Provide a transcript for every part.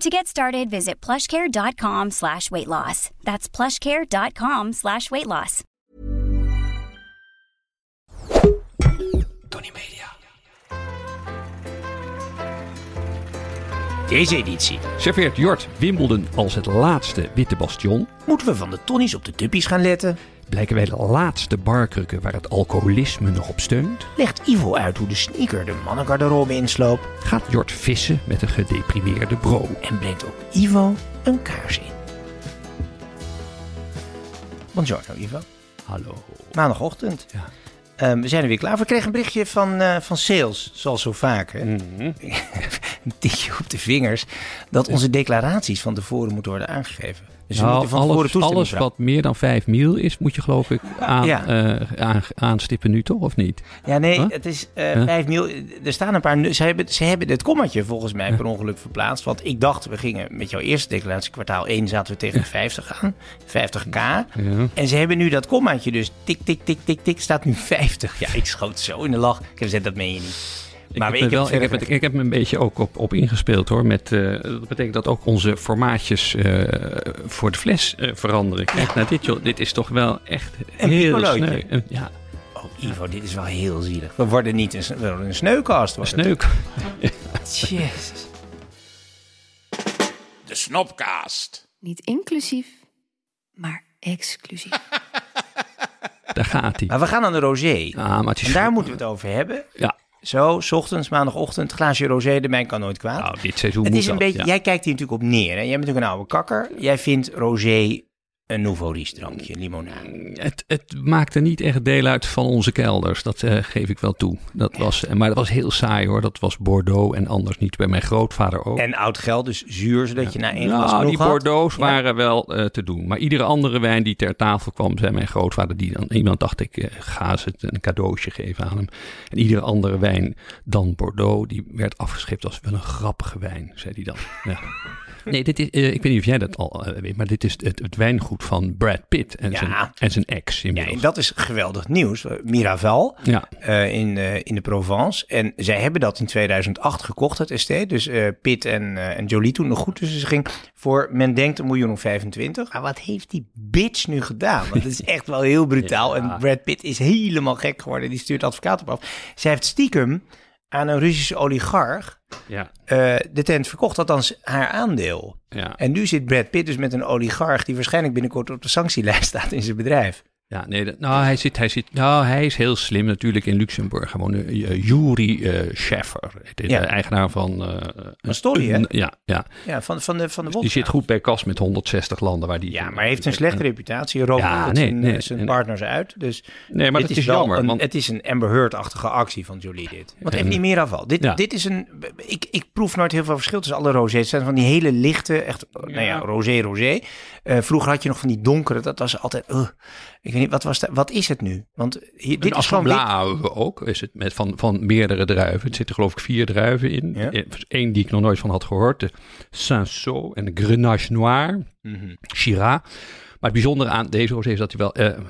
To get started, visit plushcare.com slash weight loss. That's plushcare.com slash weight loss. Tony Media. Deze editie Serveert Jort Wimbledon als het laatste witte bastion? moeten we van de Tonnies op de duppies gaan letten. Blijken wij de laatste barkrukken waar het alcoholisme nog op steunt? Legt Ivo uit hoe de sneaker de mannengarderobe insloopt. Gaat Jort vissen met een gedeprimeerde bro? En brengt ook Ivo een kaars in. Buongiorno Ivo. Hallo. Maandagochtend. Ja. Ehm, we zijn er weer klaar. We kregen een berichtje van, eh, van sales, zoals zo vaak. Mhm. een tikje op de vingers. Dat onze declaraties van tevoren moeten worden aangegeven. Dus Nou, van alles, wat meer dan 5 mil is, moet je geloof ik aan, Ja. eh, aan, aanstippen nu toch, of niet? Ja, nee, Huh? het is eh Huh? 5 mil. Er staan een paar. Ze hebben, ze hebben het kommaatje volgens mij per ongeluk verplaatst. Want ik dacht, we gingen met jouw eerste declaratie, kwartaal 1, zaten we tegen de 50 aan. 50k. Ja. En ze hebben nu dat kommaatje, dus tik, tik, tik, tik, tik, staat nu 50. Ja, ik schoot zo in de lach. Ik heb gezegd, dat meen je niet. Ik Maar heb, ik heb wel, ik, heb het, ik heb me een beetje ook op, op ingespeeld hoor. Met, eh, dat betekent dat ook onze formaatjes eh, voor de fles eh, veranderen. Kijk, nou, dit, joh, dit is toch wel echt Een heel sneu. Een- Ja, Oh, Ivo, dit is wel heel zielig. We worden niet een, we worden een sneukast. worden. sneuk. Jezus. De Snopcast. Niet inclusief, maar exclusief. Daar gaat hij. Maar we gaan aan de rosé. Ah, maar is daar moeten we het over hebben. Ja, Zo, 's ochtends, maandagochtend, glaasje rosé, de mijn kan nooit kwaad. nou, dit seizoen het is een dat, beetje, ja. jij kijkt hier natuurlijk op neer. Hè? Jij bent natuurlijk een oude kakker. Jij vindt rosé een nouveau riche drankje, limonade. Het, het maakte niet echt deel uit van onze kelders. Dat eh, geef ik wel toe. Dat was, maar dat was heel saai hoor. Dat was Bordeaux en anders niet. Bij mijn grootvader ook. En oud geld, dus zuur, zodat je na één glas nou, die had. Bordeaux's Ja. waren wel eh, te doen. Maar iedere andere wijn die ter tafel kwam, zei mijn grootvader, die dan iemand dacht ik, eh, ga ze een cadeautje geven aan hem. En iedere andere wijn dan Bordeaux, die werd afgeschept als wel een grappige wijn, zei hij dan. Ja. Nee, dit is, ik weet niet of jij dat al weet, maar dit is het, het wijngoed van Brad Pitt en, Ja. zijn, en zijn ex Ja, inmiddels. en dat is geweldig nieuws. Miraval Ja. eh, in, eh, in de Provence. En zij hebben dat in 2008 gekocht, het estate. Dus eh Pitt en, eh, en Jolie toen nog goed tussen ze ging. Voor, men denkt, een miljoen of 25. Maar wat heeft die bitch nu gedaan? Want het is echt wel heel brutaal. En Brad Pitt is helemaal gek geworden. Die stuurt advocaat op af. Zij heeft stiekem aan een Russische oligarch Ja. eh, de tent verkocht. Althans, haar aandeel. Ja. En nu zit Brad Pitt dus met een oligarch... die waarschijnlijk binnenkort op de sanctielijst staat in zijn bedrijf. Ja, nee, dat- nou, hij, zit, hij, zit, nou, hij is heel slim natuurlijk in Luxemburg. Gewoon uh, Yuri eh Scheffer, de Ja. eigenaar van... eh Van Stolly, hè? een- Ja, ja. Ja, van, van de, van de die wodka. zit goed bij kas met 160 landen waar die... Ja, maar hij heeft een slechte reputatie. Roopt Ja, nee, zijn, nee, eh, zijn nee. partners uit. Dus Nee, maar dat is, jammer. Een, want, Het is een Amber Heard-achtige actie van Jolie dit. Want En- even niet meer afval. Dit, Ja. dit is een... Ik, ik proef nooit heel veel verschil tussen alle rosés. Het zijn van die hele lichte, echt, nou ja, rosé, rosé. Eh, vroeger had je nog van die donkere. Dat was altijd... uh, ik weet niet, wat, was wat is het nu? Want hier, dit een is gewoon wit. Ook, is het met van, van meerdere druiven. Het zitten geloof ik vier druiven in. Ja. Eén die ik nog nooit van had gehoord. De Cinsault en de Grenache Noir. Shiraz. Maar het bijzondere aan deze rosé is dat hij wel, eh,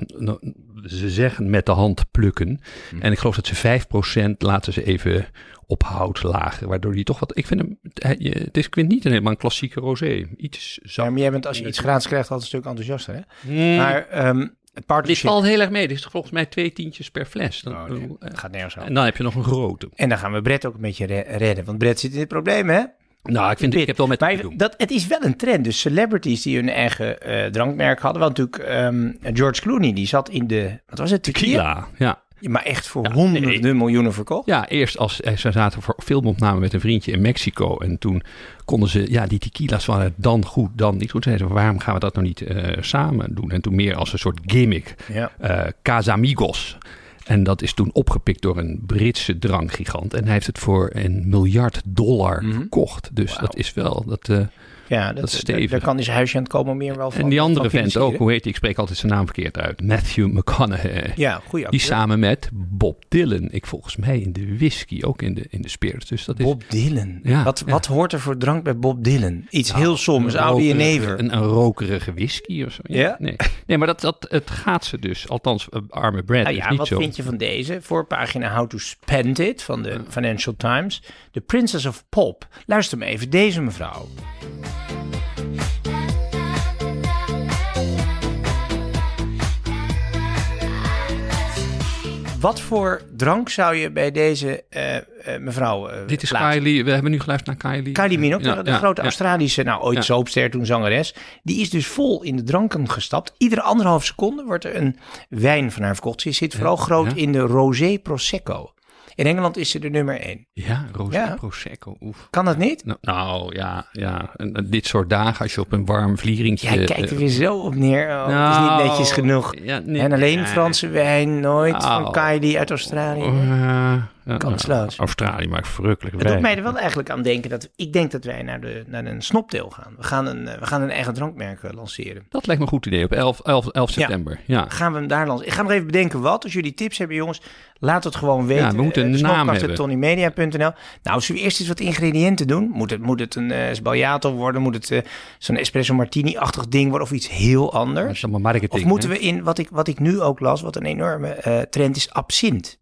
ze zeggen met de hand plukken. Mhm. En ik geloof dat ze 5% laten ze even op hout lagen. Waardoor die toch wat, ik vind hem, je- het is ik vind niet een helemaal een klassieke rosé. Iets Ja, zacht. maar jij bent als je iets gratis krijgt altijd een stuk enthousiaster, hè? Mm, Maar ehm het dit valt heel erg mee. Dit is volgens mij twee tientjes per fles. Dan, Oh, nee, eh, het gaat nergens over. en dan heb je nog een grote. En dan gaan we Brett ook een beetje re- redden. Want Brett zit in het probleem, hè? Nou, ik vind ik heb wel met Maar doen. dat, het is wel een trend. Dus celebrities die hun eigen eh, drankmerk hadden. Want natuurlijk ehm, George Clooney, die zat in de, wat was het, tequila? Tequila, ja. Ja, maar echt voor Ja, honderden nee. miljoenen verkocht. Ja, eerst als eh, ze zaten voor filmopname met een vriendje in Mexico. En toen konden ze, ja, die tequila's waren dan goed, dan niet goed. Zeiden ze, waarom gaan we dat nou niet eh, samen doen? En toen meer als een soort gimmick. Ja. eh Casamigos. En dat is toen opgepikt door een Britse drankgigant. En hij heeft het voor een miljard dollar Mhm. verkocht. Dus dat is wel... Dat, Ja, dat, is daar- stevig. Daar kan hij zijn huisje aan het komen meer wel van. en die andere vent ook, hoe heet die? Ik spreek altijd zijn naam verkeerd uit. Matthew McConaughey. Ja, goeie Die samen met Bob Dylan. Ik volgens mij in de whisky, ook in de, in de spirits. Dus dat is... Bob Dylan. Ja, wat, ja. wat hoort er voor drank bij Bob Dylan? Iets heel soms, Audi en rokerige- Never. Een, een rokerige whisky of zo. Ja? Nee. nee, maar dat, dat, het gaat ze dus. Althans, eh, arme Brad Nou is ja, niet wat zo. vind je van deze? Voorpagina How to Spend It van de Financial Times. The Princess of Pop. Luister maar even, deze mevrouw. Wat voor drank zou je bij deze eh, eh, mevrouw eh Dit is plaatsen? Kylie. We hebben nu geluisterd naar Kylie. Kylie Minogue, Ja, de, de ja, grote ja. Australische, nou ooit soapster, toen zangeres. Die is dus vol in de dranken gestapt. Iedere anderhalf seconde wordt er een wijn van haar verkocht. Ze zit vooral groot in de Rosé Prosecco. In Engeland is ze de nummer één. Ja, Ja. Prosecco. Oef. Kan dat niet? Nou, nou, ja, ja. En, dit soort dagen, als je op een warm vlieringje... Jij kijkt er eh, weer zo op neer. Oh, het is nou, niet netjes genoeg. Ja, en alleen. Franse wijn, nooit van Nou. Kylie uit Australië. Ja, Kansloos. nou, Australië maakt verrukkelijke Het doet mij er wel eigenlijk aan denken dat ik denk dat wij naar, de, naar een snopdeel gaan. We gaan een, eh, we gaan een eigen drankmerk eh, lanceren. Dat lijkt me een goed idee. Op 11, 11, 11 september. Ja. Gaan we hem daar lanceren? Ik ga nog even bedenken wat. Als jullie tips hebben, jongens, laat het gewoon weten. Ja, we moeten een Eh, naam hebben. tonnymedia.nl. Nou, zullen we eerst eens wat ingrediënten doen? Moet het, moet het een uh, sbagliato worden? Moet het eh, zo'n espresso martini-achtig ding worden? Of iets heel Dat anders? is allemaal marketing. Of moeten hè? we in, wat ik, wat ik nu ook las, wat een enorme eh, trend is, absint.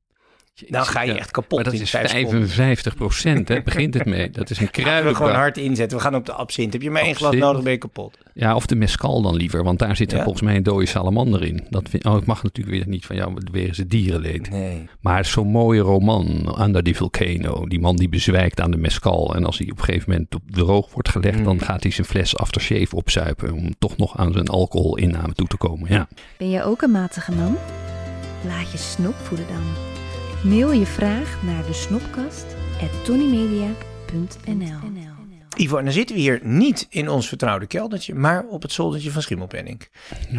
Dan ga je echt kapot Maar dat in is vijf seconden. 55 procent, hè? Begint het mee. Dat is een Laten we gewoon kruidenbak. hard inzetten. We gaan op de absint. Heb je maar één glas nodig, ben je kapot. Ja, of de mescal dan liever, want daar zit er Ja? volgens mij een dode salamander in. Dat vind, oh, het mag natuurlijk weer niet van jou, want weer is het dierenleed. Nee. Maar zo'n mooie roman, Under the Volcano. Die man die bezwijkt aan de mescal. En als hij op een gegeven moment op droog wordt gelegd, Mm. dan gaat hij zijn fles aftershave opzuipen. Om toch nog aan zijn alcoholinname toe te komen. Ja. Ben je ook een matige man? Laat je snop voeden dan. Mail je vraag naar de snopkast Ivo, en dan zitten we hier niet in ons vertrouwde keldertje, maar op het zoldertje van Schimmelpenning.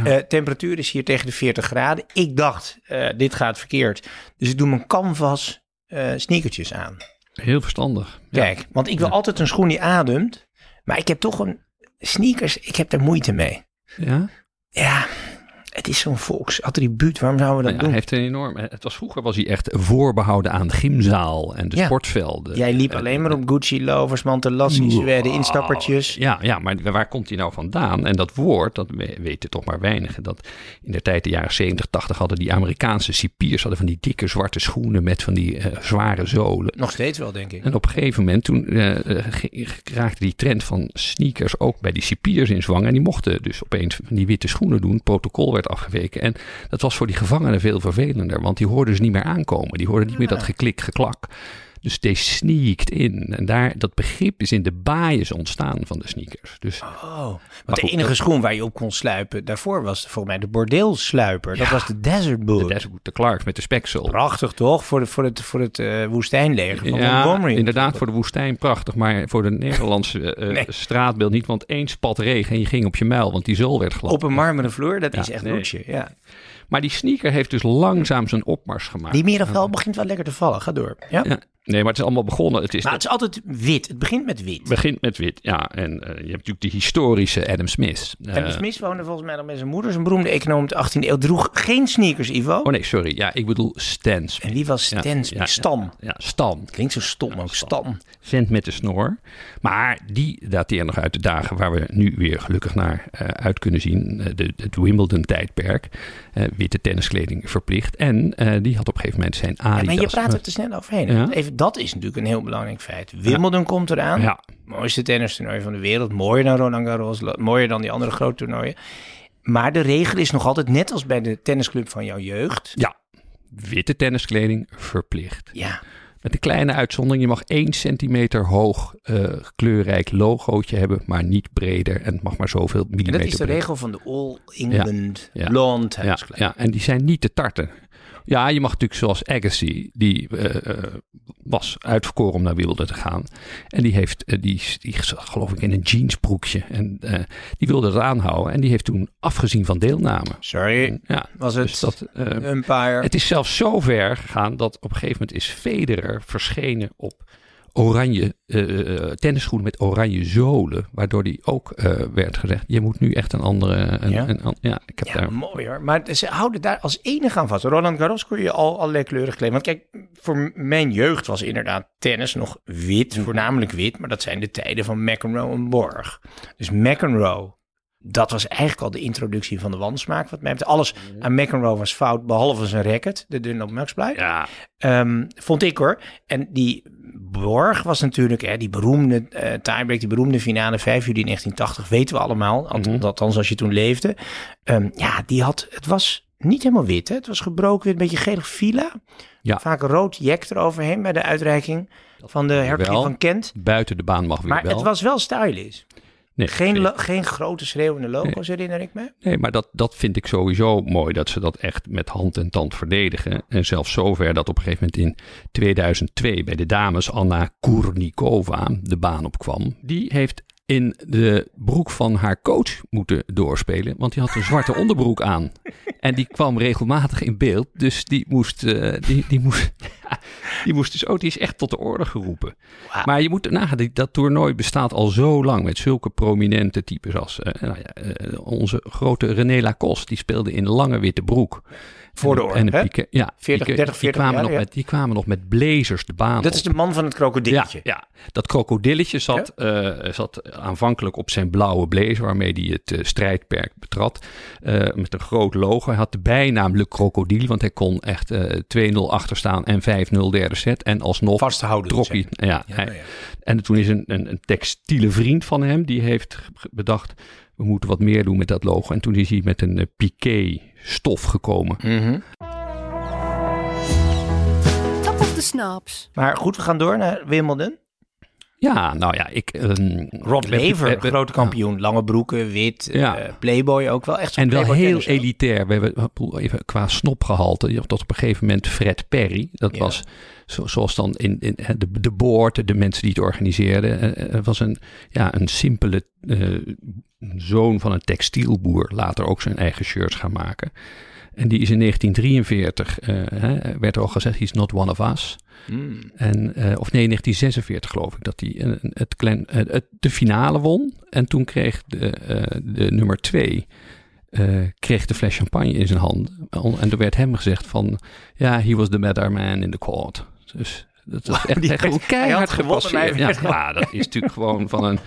Eh, temperatuur is hier tegen de 40 graden. Ik dacht, eh, dit gaat verkeerd. Dus ik doe mijn canvas eh sneakertjes aan. Heel verstandig. Ja. Kijk, want ik wil Ja. altijd een schoen die ademt. Maar ik heb toch een sneakers, ik heb daar moeite mee. Ja? Ja, het is zo'n volksattribuut. Waarom zouden we dat Nou ja, hij doen? heeft een enorm. Het was vroeger was hij echt voorbehouden aan de gymzaal en de Ja. sportvelden. Jij liep Eh, alleen maar op Gucci lovers, Mantelassi, zweden, instappertjes. Ja, ja, maar waar komt hij nou vandaan? En dat woord, dat we- weten toch maar weinigen. Dat in de tijd, de jaren 70, 80, hadden die Amerikaanse cipiers hadden van die dikke zwarte schoenen met van die eh, zware zolen. Nog steeds wel, denk ik. En op een gegeven moment, toen eh, eh, ge- raakte die trend van sneakers ook bij die cipiers in zwang. En die mochten dus opeens van die witte schoenen doen. Protocol werd afgeweken. En dat was voor die gevangenen veel vervelender. Want die hoorden ze niet meer aankomen. Die hoorden niet meer dat geklik, geklak. Dus they sneaked in. En daar, dat begrip is in de baaiers ontstaan van de sneakers. Dus Oh, want Maar de goed, enige dat- schoen waar je op kon sluipen, daarvoor was volgens mij de bordeelsluiper. Dat was de Desert Boot. de, Desert- de Clarks met de speksel. Prachtig toch? Voor, de, voor het, voor het eh, woestijnleger van Ja, Montgomery. inderdaad, voor de woestijn prachtig. Maar voor de Nederlandse eh, Nee. straatbeeld niet. Want één spat regen en je ging op je muil. Want die zool werd glad. Op een marmeren vloer, dat Ja, is echt nee. Ja. Maar die sneaker heeft dus langzaam zijn opmars gemaakt. Die middenveld begint wel lekker te vallen. Ga door. Ja? Ja. Nee, maar het is allemaal begonnen. Het is Maar het is altijd wit. Het begint met wit. begint met wit, ja. En eh, je hebt natuurlijk de historische Adam Smith. En Eh, Smith woonde volgens mij nog met zijn moeder. Zijn beroemde econoom uit de 18e eeuw. Droeg geen sneakers, Ivo. oh nee, sorry. Ja, ik bedoel Stan Smith. En wie was Ja, Stan Smith? ja. Stan. Ja, Stan. Klinkt zo stom ook. Stan. Vent met de snor. Maar die dateert nog uit de dagen waar we nu weer gelukkig naar eh, uit kunnen zien. De, het Wimbledon-tijdperk. Witte tenniskleding verplicht. En die had op een gegeven moment zijn Ja, Adidas. maar je praat er te snel overheen. Even, dat is natuurlijk een heel belangrijk feit. Wimbledon komt eraan. Ja, Mooiste tennistoernooi van de wereld. Mooier dan Roland Garros. Mooier dan die andere grote toernooien. Maar de regel is nog altijd net als bij de tennisclub van jouw jeugd. ja. Witte tenniskleding verplicht. Ja, Met een kleine uitzondering, je mag 1 centimeter hoog uh, kleurrijk logootje hebben, maar niet breder en het mag maar zoveel millimeter. En dat is de regel van de All England ja, Lawn ja, ja, en die zijn niet te tarten. Ja, je mag natuurlijk zoals Agassi, die uh, was uitverkoren om naar Wilde te gaan. En die heeft, uh, die, die geloof ik in een jeansbroekje. En uh, die wilde dat aanhouden. En die heeft toen afgezien van deelname. Sorry, ja, was het dus dat, een paar... Het is zelfs zo ver gegaan dat op een gegeven moment is Federer verschenen op oranje uh, tennisschoenen met oranje zolen, waardoor die ook uh, werd gezegd: je moet nu echt een andere. Een, ja? Een, ja, ik heb ja, daar. Mooi hoor. Maar ze houden daar als enige aan vast. Roland Garros kon je al allerlei kleuren kleden. Want kijk, voor mijn jeugd was inderdaad tennis nog wit, voornamelijk wit, maar dat zijn de tijden van McEnroe en Borg. Dus McEnroe dat was eigenlijk al de introductie van de wansmaak. Wat mij betreft. Alles mhm. aan McEnroe was fout, behalve zijn racket, de dunne op. Ja. Um, vond ik hoor. En die Borg was natuurlijk hè, die beroemde uh, tiebreak, die beroemde finale 5 juli 1980, weten we allemaal. Mm Althans, als je toen leefde. Um, ja, die had, het was niet helemaal wit. Hè? Het was gebroken, een beetje gelig fila. Ja. Vaak rood jek eroverheen bij de uitreiking van de hertog van Kent. Buiten de baan mag weer maar wel. Maar het was wel stylish. Nee, geen, geen grote schreeuwende logo's, nee. herinner ik me. Nee, maar dat, dat vind ik sowieso mooi. Dat ze dat echt met hand en tand verdedigen. En zelfs zover dat op een gegeven moment in 2002 bij de dames Anna Kournikova de baan opkwam. Die heeft in de broek van haar coach moeten doorspelen. Want die had een zwarte onderbroek aan. En die kwam regelmatig in beeld. Dus die moest, uh, die, die, moest, die moest dus ook, die is echt tot de orde geroepen. Maar je moet nagaan, dat toernooi bestaat al zo lang met zulke prominente types als uh, nou ja, uh, onze grote René Lacoste. Die speelde in lange witte broek. Voor de oorlog, en een pieke, ja, 40, 30, 40 die kwamen, jaar, nog ja. met, die kwamen nog met blazers de baan Dat is de man van het krokodilletje. Ja, ja. dat krokodilletje zat, ja? uh, zat aanvankelijk op zijn blauwe blazer... waarmee hij het uh, strijdperk betrad. Uh, met een groot logo. Hij had de bijnaam Le Crocodile... want hij kon echt 2-0 achterstaan en 5-0 derde set. En alsnog Vasthouden, trok hij... Ja, hij, En toen is een, een, een textiele vriend van hem... die heeft bedacht we moeten wat meer doen met dat logo. En toen is hij met een uh, piqué stof gekomen. Mm -hmm. Top of the snaps. Maar goed, we gaan door naar Wimbledon. Ja, nou ja, ik... Um, Rod we, grote kampioen. Ja. Lange broeken, wit, ja. uh, playboy ook wel. Echt en wel heel elitair. We hebben even qua snopgehalte. Tot op een gegeven moment Fred Perry. Dat ja. was zo, zoals dan in, in de, de board, de mensen die het organiseerden. Het was een, ja, een simpele uh, zoon van een textielboer. Later ook zijn eigen shirts gaan maken. En die is in 1943, uh, hè, werd er al gezegd, he's not one of us. Hmm. En, uh, of nee, 1946 geloof ik, dat hij uh, het klein, het, de finale won. En toen kreeg de, de nummer twee, kreeg de fles champagne in zijn hand. En toen werd hem gezegd van, ja, he was the better man in the court. Dus dat was echt, echt keihard gepasseerd. Ja, ja, dat is natuurlijk gewoon van een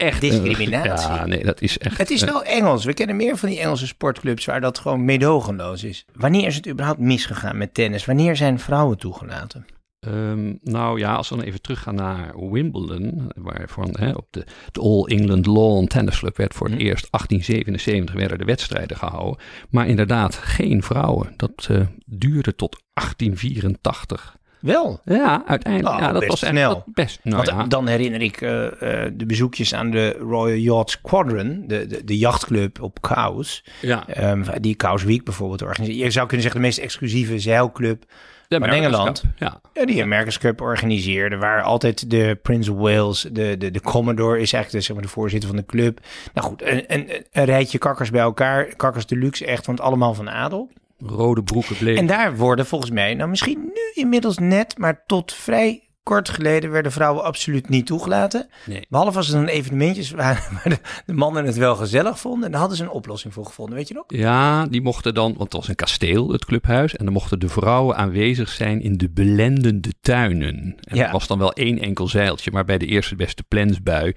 echt discriminatie. Ja, nee, dat is echt. Het is wel Engels. We kennen meer van die Engelse sportclubs waar dat gewoon meedogenloos is. Wanneer is het überhaupt misgegaan met tennis? Wanneer zijn vrouwen toegelaten? Um, nou ja, als we dan even teruggaan naar Wimbledon, waarvan hè, op de, de All England Lawn Tennis Club werd voor het hmm. eerst 1877 werden de wedstrijden gehouden. Maar inderdaad, geen vrouwen. Dat uh, duurde tot 1884. Wel? Ja, uiteindelijk. Oh, ja, dat best was snel. best. Nou, Want ja. dan herinner ik uh, uh, de bezoekjes aan de Royal Yacht Squadron, de, de, de jachtclub op Kous. Ja. Um, die Kous Week bijvoorbeeld organiseert. Je zou kunnen zeggen de meest exclusieve zeilclub van Engeland. Cup, Ja. Ja, die America's Cup organiseerde, waar altijd de Prince of Wales, de, de, de Commodore is eigenlijk de, zeg maar, de voorzitter van de club. Nou goed, een, een, een rijtje kakkers bij elkaar. Kakkers deluxe echt, want allemaal van adel. Rode broeken bleek. En daar worden volgens mij, nou misschien nu inmiddels net, maar tot vrij kort geleden werden vrouwen absoluut niet toegelaten. Nee. Behalve als er dan evenementjes waren waar de, mannen het wel gezellig vonden. En daar hadden ze een oplossing voor gevonden, weet je nog? Ja, die mochten dan, want het was een kasteel, het clubhuis. En dan mochten de vrouwen aanwezig zijn in de belendende tuinen. En Ja. er was dan wel één enkel zeiltje, maar bij de eerste beste plensbui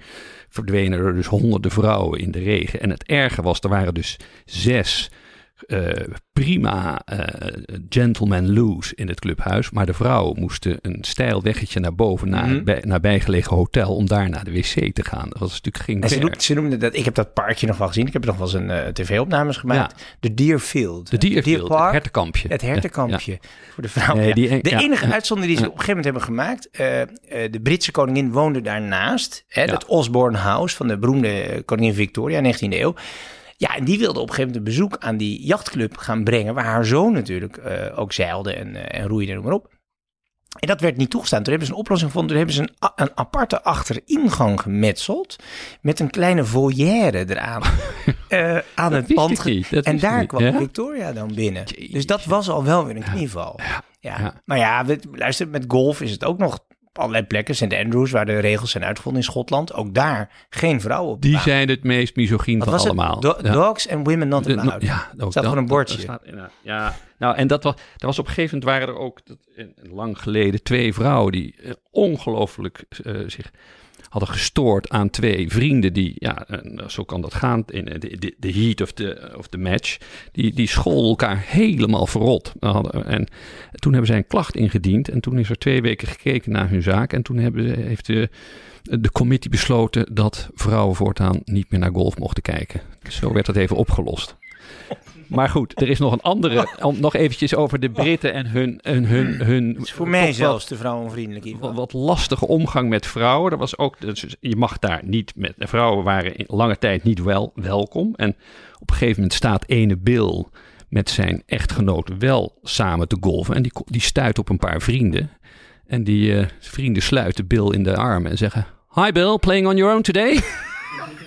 verdwenen er dus honderden vrouwen in de regen. En het erge was, er waren dus zes eh, prima eh, gentleman loose in het clubhuis. Maar de vrouwen moesten een steil weggetje naar boven, naar Mhm. het bij, nabijgelegen hotel, om daar naar de wc te gaan. Dat was natuurlijk geen En ze, noemden dat, ik heb dat parkje nog wel gezien. Ik heb nog wel eens een eh, tv-opnames gemaakt. De Deerfield. De Dierfield, het hertenkampje. Het Ja, hertenkampje voor de vrouwen. Nee, ja. die- de enige uitzondering die ze op een gegeven moment hebben gemaakt. de Britse koningin woonde daarnaast. Hè. Het Osborne House van de beroemde koningin Victoria, 19e eeuw. Ja, en die wilde op een gegeven moment een bezoek aan die jachtclub gaan brengen. Waar haar zoon natuurlijk eh, ook zeilde en, eh, en roeide en noem maar op. En dat werd niet toegestaan. Toen hebben ze een oplossing gevonden. Toen hebben ze een, een aparte achteringang gemetseld. Met een kleine volière eraan. eh, aan Dat het pand. niet, en daar niet, kwam ja? Victoria dan binnen. Jeetje. Dus dat was al wel weer een knieval. Ja, ja. Maar ja, we- luister, met golf is het ook nog allerlei plekken. St. Andrews, waar de regels zijn uitgevonden in Schotland. Ook daar geen vrouwen op Die baan. zijn het meest misogyn van allemaal. Do- Ja. Dogs and women not allowed. ja, ook staat dat. gewoon een bordje. Dat staat inderdaad. ja, nou en dat was, dat was op een gegeven moment waren er ook dat, lang geleden twee vrouwen die eh, ongelooflijk eh, zich hadden gestoord aan twee vrienden die, ja, eh, zo kan dat gaan, in eh, de, de, de heat of the, of the match, die, die scholden elkaar helemaal verrot. Hadden- En toen hebben zij een klacht ingediend en toen is er twee weken gekeken naar hun zaak en toen hebben, heeft de, de committee besloten dat vrouwen voortaan niet meer naar golf mochten kijken. Zo werd dat even opgelost. Maar goed, er is nog een andere, om nog eventjes over de Britten en hun, hun, hun, hun Het is voor mij zelfs te vrouwenvriendelijk. Ivan. wat, lastige omgang met vrouwen. Er was ook, dus je mag daar niet met, vrouwen waren in lange tijd niet wel welkom. En op een gegeven moment staat ene Bill met zijn echtgenoot wel samen te golven. En die, die stuit op een paar vrienden. En die eh, vrienden sluiten Bill in de armen en zeggen... Hi Bill, playing on your own today?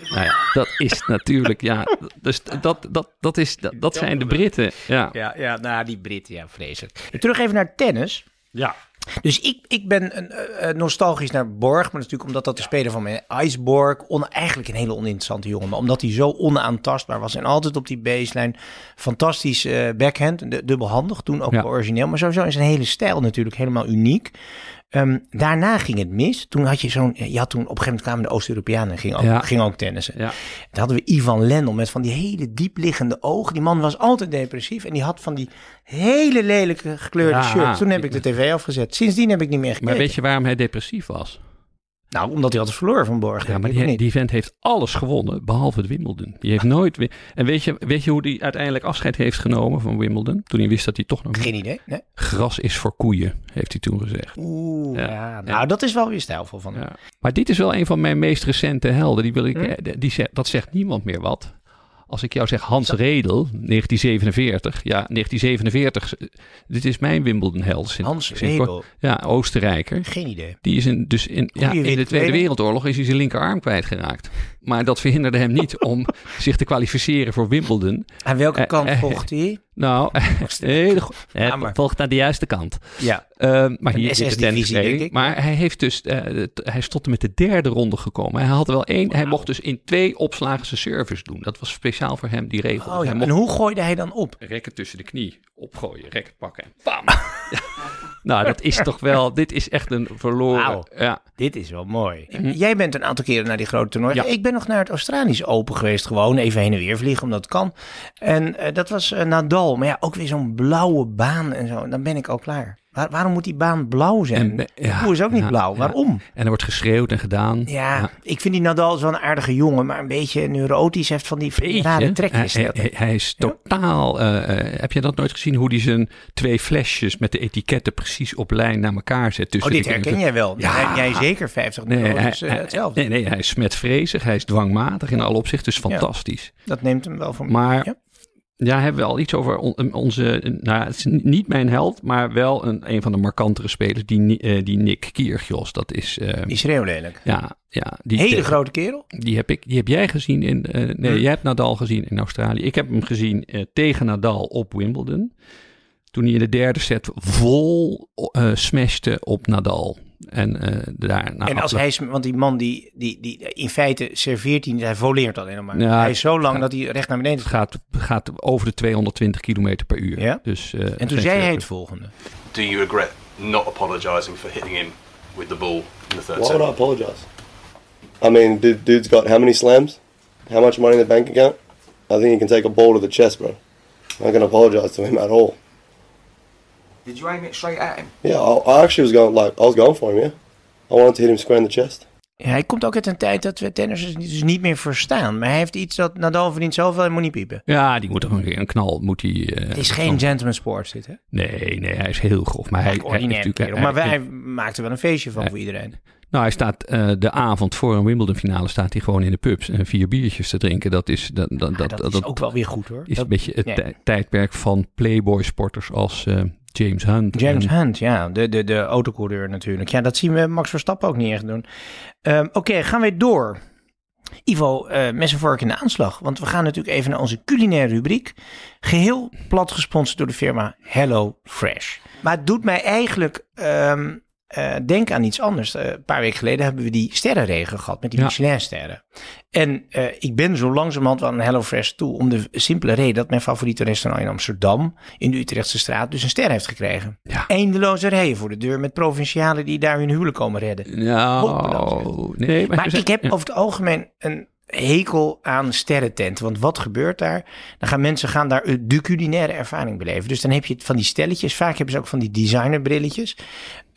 nou ja, dat is natuurlijk, ja, dus dat, dat, dat, is, dat, dat zijn de Britten. Ja. Ja, ja, nou, die Britten, ja, vreselijk. Terug even naar tennis. ja. Dus ik, ik ben een, eh, eh, nostalgisch naar Borg, maar natuurlijk omdat dat de speler van mijn Iceborg, on, eigenlijk een hele oninteressante jongen, maar omdat hij zo onaantastbaar was en altijd op die baseline, fantastisch eh, backhand, de- dubbelhandig, toen ook Ja. origineel, maar sowieso is zijn hele stijl natuurlijk helemaal uniek. Ehm, daarna ging het mis. Toen had je zo'n, je had toen op een gegeven moment kwamen de Oost-Europeanen en gingen ook, Ja. gingen ook tennissen. Ja. Dan hadden we Ivan Lendl met van die hele diepliggende ogen. Die man was altijd depressief en die had van die hele lelijke gekleurde Ja. shirts. Toen heb ik de tv afgezet. Sindsdien heb ik niet meer gekeken. Maar weet je waarom hij depressief was? Nou, omdat hij altijd verloor van Borg. Ja, maar die, die vent heeft alles gewonnen, behalve het Wimbledon. Die heeft nooit. En weet je, weet je hoe hij uiteindelijk afscheid heeft genomen van Wimbledon? Toen hij wist dat hij toch nog... Geen idee. Nee. Gras is voor koeien, heeft hij toen gezegd. Oeh, Ja. ja. Nou, dat is wel weer stijlvol van hem. Ja. Maar dit is wel een van mijn meest recente helden. Die wil ik, Hm? eh, die dat zegt niemand meer wat. Als ik jou zeg Hans Redel, 1947. Ja, 1947. eh, Dit is mijn Wimbledon-held. Hans. Redel. Ja, Oostenrijker. Geen idee. Die is in, dus in, ja, in de tweede. Wereldoorlog is hij zijn linkerarm kwijtgeraakt. Maar dat verhinderde hem niet om zich te kwalificeren voor Wimbledon. Aan welke Eh, kant eh, vocht hij? Nou, hele go- Ja, hij maar- volgt naar de juiste kant. Ja. Ehm, maar hier zit de tennistraining. denk ik. Maar hij heeft dus, eh, hij is tot en met de derde ronde gekomen. Hij had wel één, hij mocht dus in twee opslagen zijn service doen. Dat was speciaal voor hem die regel. Oh ja. En hoe gooide hij dan op? rekken tussen de knie, opgooien, rekken pakken en bam. Nou, dat is toch wel, dit is echt een verloren. Ja. Dit is wel mooi. Jij bent een aantal keren naar die grote toernooi. Ja. Ik ben nog naar het Australisch Open geweest. Gewoon even heen en weer vliegen, omdat het kan. En eh, dat was eh, Nadal. Maar ja, ook weer zo'n blauwe baan en zo. Dan ben ik al klaar. Waar- waarom moet die baan blauw zijn? En, eh, ja, de koer is ook niet ja, blauw. ja. Waarom? En er wordt geschreeuwd en gedaan. Ja, ik vind die Nadal zo'n aardige jongen. Maar een beetje neurotisch. Heeft van die Beetje. rare trekjes. Hij, hij, hij is totaal. eh, eh, heb je dat nooit gezien? Hoe hij zijn twee flesjes met de etiketten precies op lijn naar elkaar zet. oh, tussen dit de- herken jij wel. Ja. Jij zeker 50 Nee, hij, Dus hetzelfde. nee, nee, hij is smetvrezig, hij is dwangmatig in alle opzichten. Dus fantastisch. Dat neemt hem wel voor me. Maar Ja. hebben we al iets over on- onze. Nou, het is niet mijn held, maar wel een, een van de markantere spelers, die, eh, die Nick Kyrgios. Dat is. eh, Die schreeuw lelijk. ja, ja, die, Hele grote kerel. Die heb, ik, die heb jij gezien in. eh, nee, Hm. jij hebt Nadal gezien in Australië. Ik heb hem gezien tegen Nadal op Wimbledon. Toen hij in de derde set vol eh smashte op Nadal. En eh daar. en als hij, want die man die, die, die in feite serveert hij niet, hij voleert alleen maar. Ja, hij is zo lang dat hij recht naar beneden Het gaat. gaat, gaat over de 220 km per uur. Ja? Dus, eh, En toen zei hij het volgende. Do you regret not apologising for hitting him with the ball in the third Why set? would I apologize? I mean, dude, dude's got how many slams? How much money in the bank account? I think he can take a ball to the chest, bro. not going to apologize to him at all. Did you aim it straight at him? Yeah, I, I actually was going like I was going for him. Yeah, I wanted to hit him square in the chest. Ja, hij komt ook uit een tijd dat we tennissers dus niet meer verstaan. Maar hij heeft iets dat Nadal verdient zoveel en moet niet piepen. Ja, die moet er een, een knal. Moet hij, eh, Het is geen gentleman sport dit, hè? Nee, nee, hij is heel grof. Maar hij, hij, natuurlijk- kerel. hij- Maar wij hij- maakten wel een feestje van voor iedereen. Nou, hij staat eh, de avond voor een Wimbledon finale staat hij gewoon in de pubs en vier biertjes te drinken. Dat is dat dat, Ja, dat, dat is ook wel weer goed, hoor. is Dat- een beetje het tijdperk van Playboy sporters als eh, James Hunt. James Hunt, ja, de, de, de autocoureur natuurlijk. Ja, dat zien we Max Verstappen ook niet echt doen. Ehm, Oké, gaan we door. Ivo, eh mes vork in de aanslag. Want we gaan natuurlijk even naar onze culinaire rubriek. Geheel plat gesponsord door de firma Hello Fresh. Maar het doet mij eigenlijk ehm, eh, denken aan iets anders. Eh, een paar weken geleden hebben we die sterrenregen gehad met die Ja. Michelinsterren. En eh, ik ben zo langzamerhand wel aan Hello Fresh toe. Om de simpele reden dat mijn favoriete restaurant in Amsterdam, in de Utrechtse straat, dus een ster heeft gekregen. Ja. Eindeloze rijen voor de deur met provincialen die daar hun huwelijk komen redden. Nou, nee, Maar ik heb ja. over het algemeen een hekel aan sterrententen. Want wat gebeurt daar? Dan gaan mensen gaan daar de culinaire ervaring beleven. Dus dan heb je van die stelletjes. Vaak hebben ze ook van die designerbrilletjes.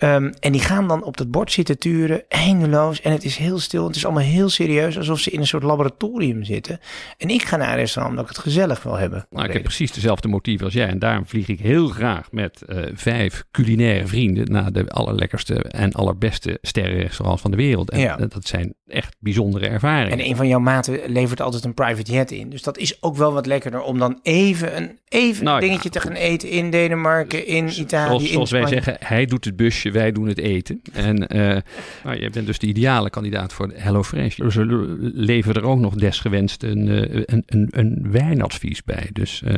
Ehm, en die gaan dan op dat bord zitten turen, eindeloos. En het is heel stil. Het is allemaal heel serieus, alsof ze in een soort laboratorium zitten. En ik ga naar een restaurant omdat ik het gezellig wil hebben. Nou, ik heb precies dezelfde motieven als jij. En daarom vlieg ik heel graag met eh, vijf culinaire vrienden naar de allerlekkerste en allerbeste sterrenrestaurants van de wereld. En Ja. dat- zijn echt bijzondere ervaringen. En een van jouw maten levert altijd een private jet in. Dus dat is ook wel wat lekkerder om dan even een even Nou ja. dingetje te gaan eten in Denemarken, in Italië, Zoals, in zoals wij zeggen, hij doet het busje, wij doen het eten. En eh nou, je bent dus de ideale kandidaat voor HelloFresh. Ze le- leveren er ook nog desgewenst een, eh, een, een, een wijnadvies bij. Dus eh,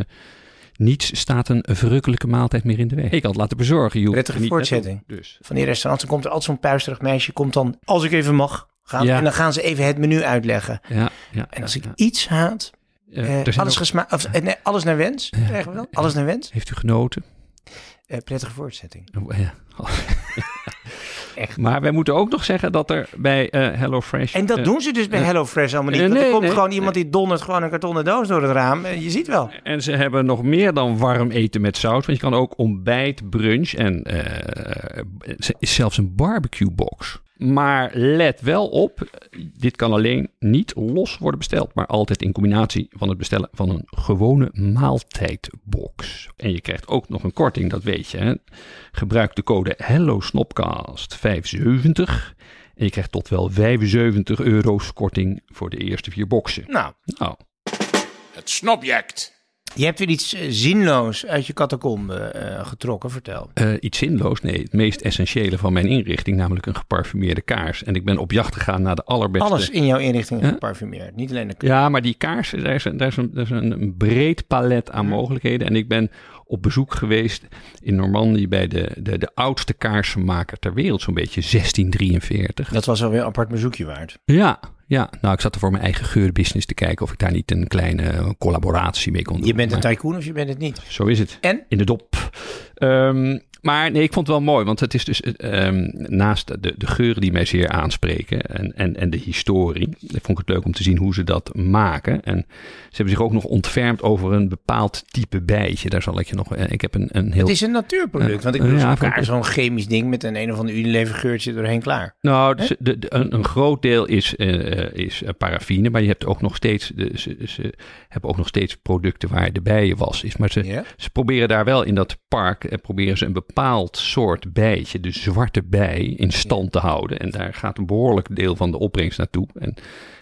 niets staat een verrukkelijke maaltijd meer in de weg. Ik kan het laten bezorgen. Hoeft Prettige voortzetting. Dus. Van die restaurants, dan komt er altijd zo'n puisterig meisje, komt dan, als ik even mag, gaan, Ja. en dan gaan ze even het menu uitleggen. Ja, ja, En als ik ja. iets haat, Eh, eh, alles, ook- gesma of, eh, nee, alles naar wens, krijgen we dan? Alles naar wens? Heeft u genoten? Eh, prettige voortzetting. Oh, ja. Echt. Maar wij moeten ook nog zeggen dat er bij eh HelloFresh... En dat eh, doen ze dus bij eh, HelloFresh allemaal niet. er komt nee, gewoon iemand die dondert gewoon een kartonnen doos door het raam. En je ziet wel. En ze hebben nog meer dan warm eten met saus. Want je kan ook ontbijt, brunch en is zelfs een barbecue box. Maar let wel op, dit kan alleen niet los worden besteld. Maar altijd in combinatie van het bestellen van een gewone maaltijdbox. En je krijgt ook nog een korting, dat weet je. Hè? Gebruik de code HelloSnopcast570. En je krijgt tot wel 75 euro's korting voor de eerste vier boxen. Nou, Nou, Het snobject. Je hebt weer iets eh, zinloos uit je catacombe eh, getrokken, vertel. Eh, iets zinloos? Nee, het meest essentiële van mijn inrichting, namelijk een geparfumeerde kaars. En ik ben op jacht gegaan naar de allerbeste. Alles in jouw inrichting Ja. geparfumeerd. Niet alleen de Ja, maar die kaars, daar is, een, daar is, een, daar is een, een breed palet aan mogelijkheden. En ik ben op bezoek geweest in Normandië bij de, de, de oudste kaarsenmaker ter wereld, zo'n beetje 1643. Dat was alweer een apart bezoekje waard. Ja, ja, nou ik zat er voor mijn eigen geurbusiness te kijken of ik daar niet een kleine collaboratie mee kon doen. Je bent een tycoon of je bent het niet. Zo is het. En? In de dop. Ehm, maar nee, ik vond het wel mooi, want het is dus ehm, naast de, de geuren die mij zeer aanspreken en, en, en de historie, vond ik het leuk om te zien hoe ze dat maken. En ze hebben zich ook nog ontfermd over een bepaald type bijtje. Daar zal ik je nog. eh, Ik heb een, een heel. Het is een natuurproduct. Want ik bedoel, Ja, zo'n chemisch ding met een een of ander Unilever geurtje doorheen klaar. Nou, dus de, de- een, een groot deel is, eh, is paraffine, maar je hebt ook nog steeds, de, ze, ze hebben ook nog steeds producten waar de bijenwas is. Maar ze, ze proberen daar wel in dat park, eh, proberen ze een bepaald soort bijtje, de zwarte bij, in stand te houden. En daar gaat een behoorlijk deel van de opbrengst naartoe. En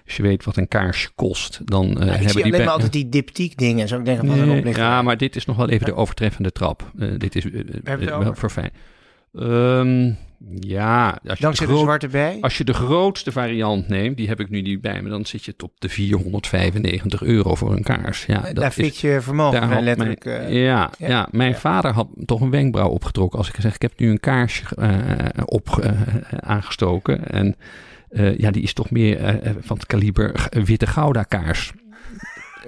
als je weet wat een kaarsje kost, dan eh, Ja, ik hebben zie die alleen bij- maar altijd die diptiek dingen. Zo ik denk, wat een Nee, ja, maar dit is nog wel even de overtreffende trap. Eh, dit is eh, eh, het wel over? Ehm, ja, als je, Dankzij de de groot- zwarte bij. als je de grootste variant neemt, die heb ik nu niet bij me, dan zit je op de 495 euro voor een kaars. Ja, dat Daar fit je vermogen bij had letterlijk. mijn, eh, ja, ja. ja, mijn Ja. vader had toch een wenkbrauw opgetrokken als ik zeg, ik heb nu een kaarsje eh, op, eh, aangestoken. En ja, die is toch meer van het kaliber witte gouda kaars.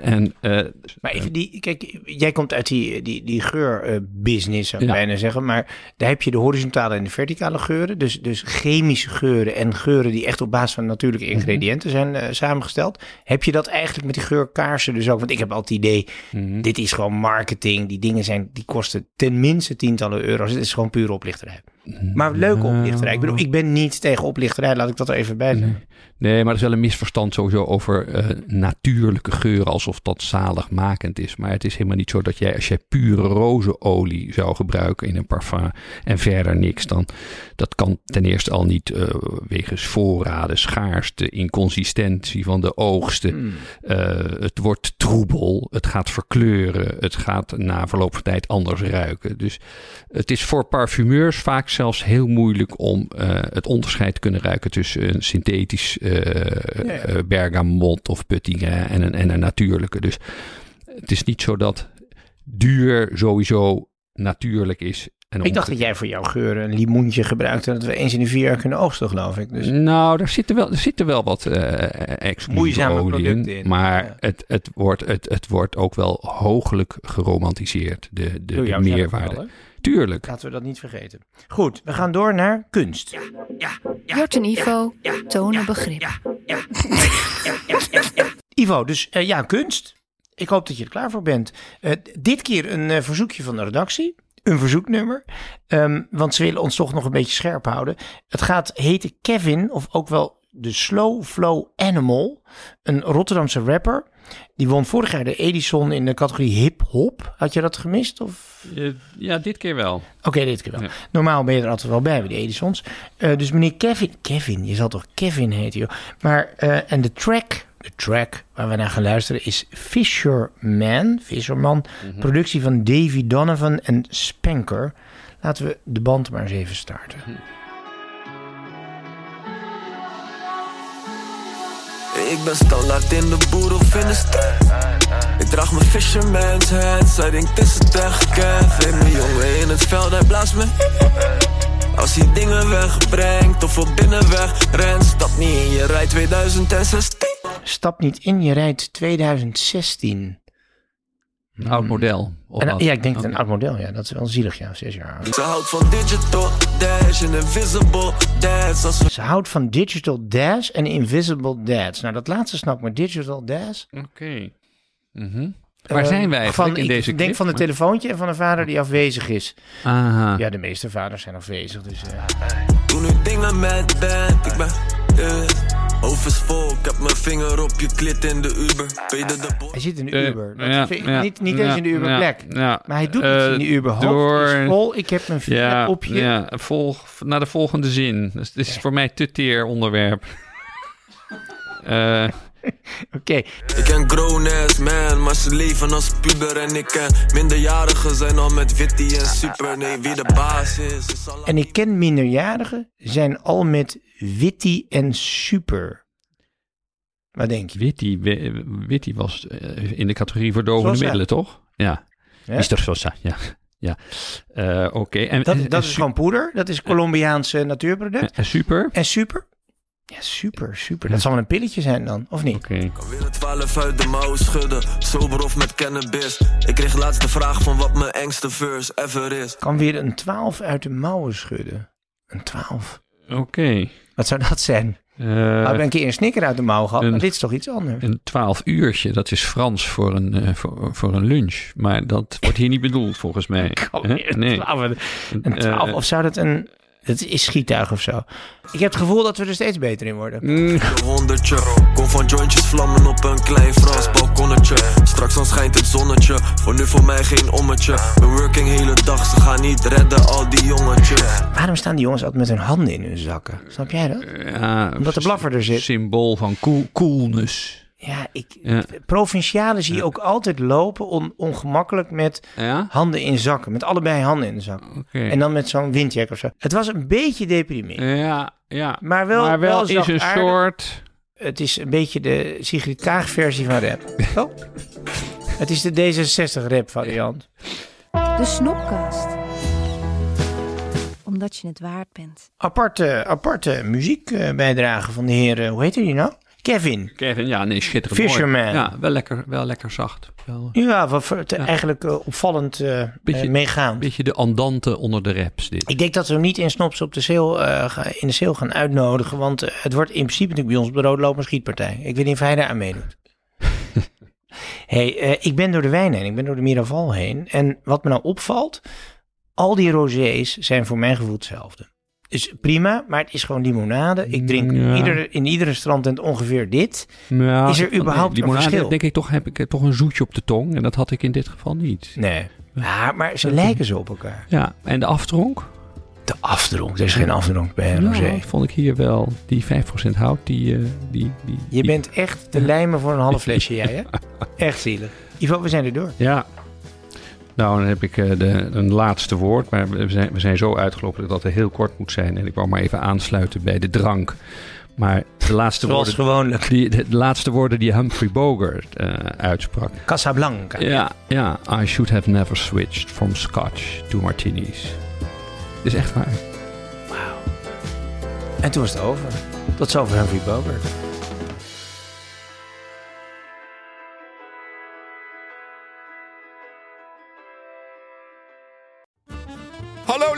En, eh, Maar even die, kijk, jij komt uit die, die, die geurbusiness, zou ik Ja. bijna zeggen. Maar daar heb je de horizontale en de verticale geuren. Dus, dus chemische geuren en geuren die echt op basis van natuurlijke Mhm. ingrediënten zijn eh, samengesteld. Heb je dat eigenlijk met die geurkaarsen dus ook? Want ik heb altijd het idee, Mhm. dit is gewoon marketing. Die dingen zijn, die kosten tenminste tientallen euro's. Het is gewoon pure oplichterij. Maar leuke oplichterij. Ik bedoel, ik ben niet tegen oplichterij. Laat ik dat er even bij zeggen. Nee, maar er is wel een misverstand sowieso over eh, natuurlijke geuren, alsof dat zaligmakend is. Maar het is helemaal niet zo dat jij, als jij pure rozenolie zou gebruiken in een parfum en verder niks, dan dat kan ten eerste al niet eh, wegens voorraden, schaarste, inconsistentie van de oogsten. Eh, het wordt troebel, het gaat verkleuren, het gaat na verloop van tijd anders ruiken. Dus het is voor parfumeurs vaak zelfs heel moeilijk om het onderscheid te kunnen ruiken tussen een synthetisch eh eh, bergamot of puttinger en een, en een natuurlijke. Dus het is niet zo dat duur sowieso natuurlijk is. En Ik dacht dat jij voor jouw geuren een limoentje gebruikte. en Dat we eens in de vier jaar kunnen oogsten, geloof ik. Dus Nou, daar zitten wel, er zitten wel wat Moeizame olie producten in. Maar Ja. het, het, wordt, het, het wordt ook wel hooglijk geromantiseerd, de, de, meerwaarde. wel? Tuurlijk. Laten we dat niet vergeten. Goed, we gaan door naar kunst. Jort en Ivo tonen begrip. Ivo, dus eh, ja, kunst. Ik hoop dat je er klaar voor bent. Eh, dit keer een eh, verzoekje van de redactie. Een verzoeknummer. Ehm, want ze willen ons toch nog een beetje scherp houden. Het gaat heten Kevin, of ook wel de Slow Flow Animal. Een Rotterdamse rapper. Die won vorig jaar de Edison in de categorie hip-hop. Had je dat gemist? Of Ja, dit keer wel. Oké, dit keer wel. Ja. Normaal ben je er altijd wel bij bij de Edisons. Eh, dus meneer Kevin, Kevin, je zal toch Kevin heten, joh. Maar, eh, en de track, de track waar we naar gaan luisteren is Fisherman, Fisherman. Productie van Davy Donovan en Spanker. Laten we de band maar eens even starten. Ik ben standaard in de boer of in de stad. Ik draag mijn fisherman's hat, zij denkt het is het echt Kev. Ik mijn jongen in het veld, hij blaast me. Als hij dingen wegbrengt of op binnenweg rent, stap niet in je rij 2016. Stap niet in, je rijdt 2016. Een oud model. Of En, ja, ik denk Oké. een oud model, ja. Dat is wel zielig, ja. Zes jaar. Ze houdt van digital dash en invisible dance. Ze houdt van Digital Dash en Invisible Dads. Nou, dat laatste snap ik, maar Digital Dash... Oké. Mhm. Waar Eh, zijn wij van, in ik deze denk clip? van een telefoontje en van een vader die afwezig is. Aha. Ja, de meeste vaders zijn afwezig, dus... eh, doen nu dingen met band. Ik ben uh, oversvol, ik heb mijn vinger op je klit in de Uber. De hij zit in de Eh, Uber. Dat ja, vind ik ja, niet niet ja, eens in de Uberplek. ja, ja. Maar hij doet Eh, iets in de Uber. Hoofd door- is vol, ik heb mijn vinger Ja, op je... ja volg, naar de volgende zin. Dus het is voor mij te teer onderwerp. Eh, Oké, Ik ken grown ass man, maar ze leven als puber. En ik ken minderjarigen zijn al met Witty en Super. Nee, wie de baas is, is al en ik ken minderjarigen, zijn al met Witty en Super. Wat denk je? Witty, Wi- Witty was eh, in de categorie verdovende Sosa. middelen, toch? Ja. Ja? Mr. Sosa, ja. ja. Eh, Oké. En, Dat, en- dat en is gewoon poeder. Dat is Colombiaans eh, natuurproduct. en super? En Super? Ja, Super, Super. Dat zal wel een pilletje zijn dan, of niet? Oké. kan weer het 12 uit de mouwen schudden. Sober of met cannabis. Ik kreeg laatst de vraag van wat mijn engste verse ever is. Kan weer een 12 uit de mouwen schudden. Een 12. Oké. Wat zou dat zijn? Eh, We hebben een keer een snicker uit de mouw gehad, een- maar dit is toch iets anders? Een twaalf uurtje, dat is Frans voor een, eh, voor, voor een lunch. Maar dat wordt hier niet bedoeld volgens mij. Nee. 12. Een 12. Eh, of zou dat een... Het is schiettuig of zo. Ik heb het gevoel dat we er steeds beter in worden. mm, honderdje. Kom van jointjes vlammen op een klein Frans balkonnetje. Straks dan schijnt het zonnetje. Voor nu voor mij geen ommetje. Een working hele dag, ze gaan niet redden, al die jongetjes. Waarom staan die jongens altijd met hun handen in hun zakken? Snap jij dat? ja, Omdat de blaffer er zit. Symbool van cool, coolness. Ja, ik, Ja. provincialen zie je ook altijd lopen on- ongemakkelijk met Ja? handen in zakken. Met allebei handen in de zak. En dan met zo'n windjack of zo. Het was een beetje deprimerend. Ja, ja. Maar wel, maar wel, is een soort... Het is een beetje de Sigrid Kaag versie van rap. Oh. Het is de D66 rap variant. De Snopkast. Omdat je het waard bent. Aparte, aparte muziekbijdrage van de heer, eh, hoe heet die nou? Kevin. Kevin, ja, nee, schitterend mooi. Fisherman. Ja, wel lekker, wel lekker zacht. Wel, Ja, wat eigenlijk eh, opvallend eh Beetje- eh, meegaan. beetje de andante onder de raps, dit. Ik denk dat we hem niet in Snops op de sale, eh, in de sale gaan uitnodigen. Want eh, het wordt in principe natuurlijk bij ons op de Rode Loop een schietpartij. Ik weet niet of hij daar aan meedoet. hey, eh, ik ben door de wijn heen. Ik ben door de Miraval heen. En wat me nou opvalt, al die rosés zijn voor mijn gevoel hetzelfde. Dus prima, maar het is gewoon limonade. Ik drink Ja. iedere, in ieder restaurant ongeveer dit. Ja, is er nee, überhaupt een limonade, verschil? denk ik toch, heb ik eh, toch een zoetje op de tong. En dat had ik in dit geval niet. Nee. Ja, maar ze lijken zo op elkaar. Ja, en de aftronk? De afdronk. Er is geen afdronk bij een. Ja, vond ik hier wel. Die 5% hout, die... eh, die, die Je die- bent echt te lijmen voor een half flesje, jij hè? Echt zielig. Ivo, we zijn er door. Ja. Nou, dan heb ik eh, de, een laatste woord. Maar we zijn, we zijn zo uitgelopen dat het heel kort moet zijn. En ik wou maar even aansluiten bij de drank. Maar de laatste Zoals woorden... gewoonlijk. Die, de, de laatste woorden die Humphrey Bogart eh, uitsprak. Casablanca. Ja, ja. I should have never switched from scotch to martinis. Is echt waar. En toen was het over. Tot zover Humphrey Bogart.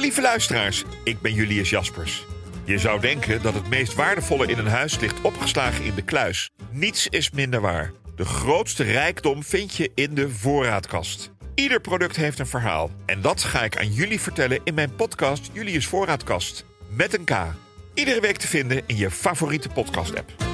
Lieve luisteraars, ik ben Julius Jaspers. Je zou denken dat het meest waardevolle in een huis ligt opgeslagen in de kluis. Niets is minder waar. De grootste rijkdom vind je in de voorraadkast. Ieder product heeft een verhaal. En dat ga ik aan jullie vertellen in mijn podcast Julius Voorraadkast. Met een K. Iedere week te vinden in je favoriete podcast-app.